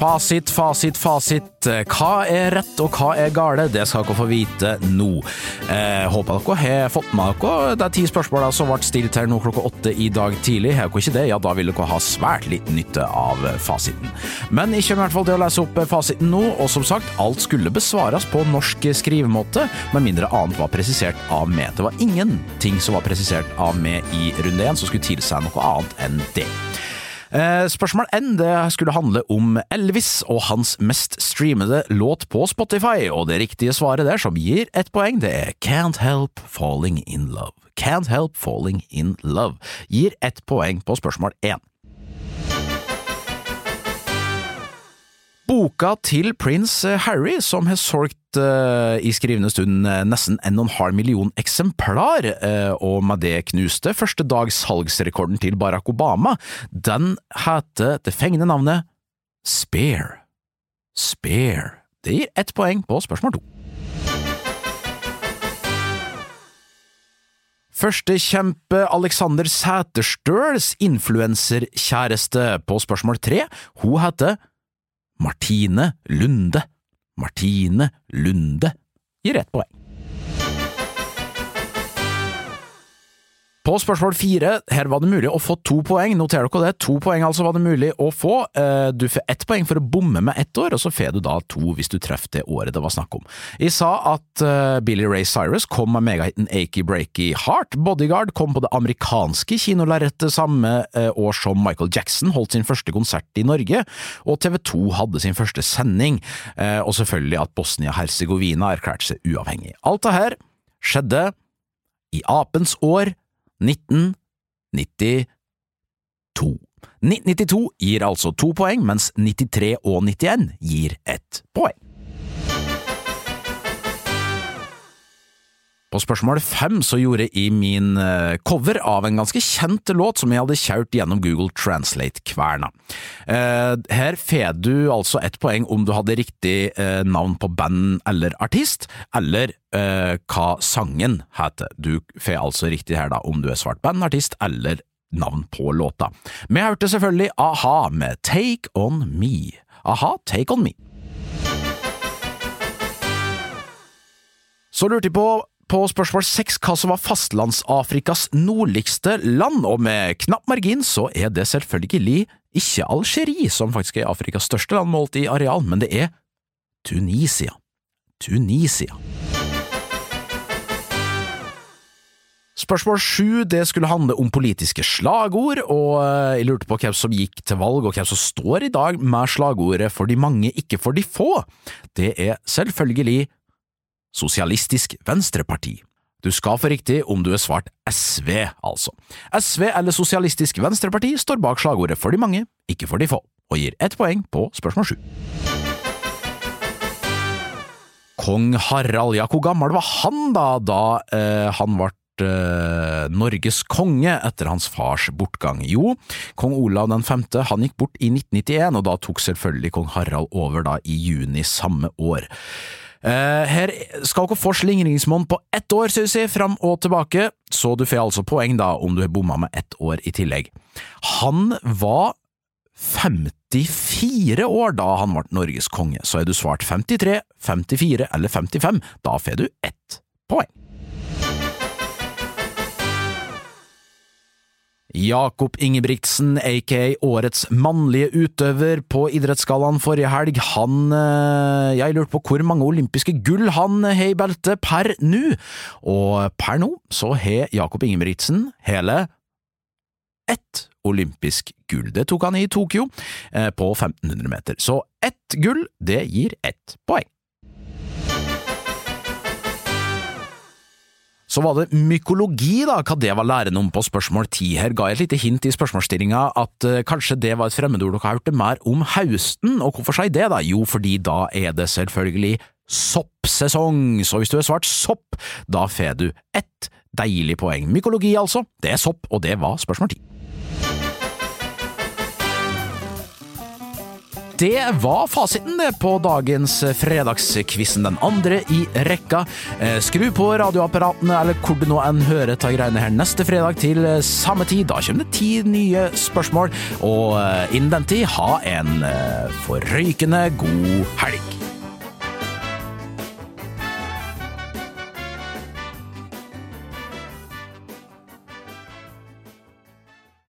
Fasit, fasit, fasit. Hva er rett og hva er gale? Det skal dere få vite nå. Eh, håper dere har fått med dere de ti spørsmålene som ble stilt her nå klokka åtte i dag tidlig. Har dere ikke det, ja da vil dere ha svært liten nytte av fasiten. Men ikke i hvert fall til å lese opp fasiten nå, og som sagt, alt skulle besvares på norsk skrivemåte, med mindre annet var presisert av meg. Det var ingenting som var presisert av meg i runde én som skulle tilsi noe annet enn det. Eh, spørsmål N det skulle handle om Elvis og hans mest streamede låt på Spotify, og det riktige svaret der, som gir ett poeng, det er Can't Help Falling In Love. Can't Help Falling In Love gir ett poeng på spørsmål én. Boka til prins Harry, som har solgt uh, i skrivende stund uh, nesten 1,5 million eksemplar, og med det knuste første dags salgsrekorden til Barack Obama, den heter det fengende navnet Spare. Spare. Det gir ett poeng på spørsmål to. Førstekjempe Alexander Sæterstøls influenserkjæreste på spørsmål tre, hun heter Martine Lunde. Martine Lunde gir ett poeng. På spørsmål fire, her var det mulig å få to poeng, noter dere det, to poeng altså var det mulig å få. Eh, du får ett poeng for å bomme med ett år, og så får du da to hvis du treffer det året det var snakk om. Jeg sa at uh, Billy Ray Cyrus kom med megahiten Akey Breaky Heart, Bodyguard kom på det amerikanske kinolerretet samme uh, år som Michael Jackson holdt sin første konsert i Norge, og TV 2 hadde sin første sending, og selvfølgelig at Bosnia-Hercegovina erklærte seg uavhengig. Alt det her skjedde i apens år 1992. 1992 gir altså to poeng, mens 93 og 91 gir ett poeng. På spørsmål fem så gjorde jeg min eh, cover av en ganske kjent låt som jeg hadde kjørt gjennom Google Translate-kverna. Eh, her får du altså ett poeng om du hadde riktig eh, navn på band eller artist, eller hva sangen heter. Du får altså riktig her da om du er svart band, artist eller navn på låta. Vi hørte selvfølgelig a-ha med Take On Me. A-ha, Take On Me. Så lurte jeg på på spørsmål seks hva som var fastlands-Afrikas nordligste land, og med knapp margin så er det selvfølgelig ikke Algerie, som faktisk er Afrikas største land målt i areal, men det er Tunisia. Tunisia. Spørsmål sju skulle handle om politiske slagord, og jeg lurte på hvem som gikk til valg, og hvem som står i dag med slagordet for de mange, ikke for de få. Det er selvfølgelig Sosialistisk Venstreparti. Du skal få riktig om du er svart SV, altså. SV eller Sosialistisk Venstreparti står bak slagordet for de mange, ikke for de få, og gir ett poeng på spørsmål sju. Kong Harald, ja, hvor gammel var han da, da eh, han ble eh, Norges konge etter hans fars bortgang? Jo, kong Olav den femte han gikk bort i 1991, og da tok selvfølgelig kong Harald over da i juni samme år. Uh, her skal dere få slingringsmonn på ett år, sier vi, fram og tilbake, så du får altså poeng da om du har bomma med ett år i tillegg. Han var 54 år da han ble Norges konge, så har du svart 53, 54 eller 55, da får du ett poeng. Jakob Ingebrigtsen, aka årets mannlige utøver på Idrettsgallaen forrige helg, han eh, Jeg lurte på hvor mange olympiske gull han har i beltet per nå, og per nå så har Jakob Ingebrigtsen hele ett olympisk gull. Det tok han i Tokyo, eh, på 1500 meter. Så ett gull, det gir ett poeng. Så var det mykologi, da, hva det var læren om på spørsmål ti. Her ga jeg et lite hint i spørsmålsstillinga at uh, kanskje det var et fremmedord dere har hørt det mer om høsten, og hvorfor sier det, da? Jo, fordi da er det selvfølgelig soppsesong, så hvis du har svart sopp, da får du ett deilig poeng. Mykologi, altså, det er sopp, og det var spørsmål ti. Det var fasiten det på dagens fredagskvissen, den andre i rekka. Eh, skru på radioapparatene eller hvor du nå enn hører ta greiene her neste fredag til samme tid. Da kommer det ti nye spørsmål, og innen den tid, ha en forrykende god helg.